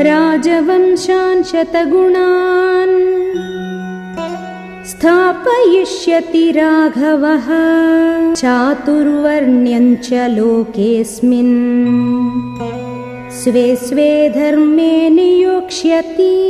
राजवंशान् शतगुणान् स्थापयिष्यति राघवः चातुर्वर्ण्यञ्च लोकेऽस्मिन्। स्वे स्वे धर्मे नियोक्ष्यति।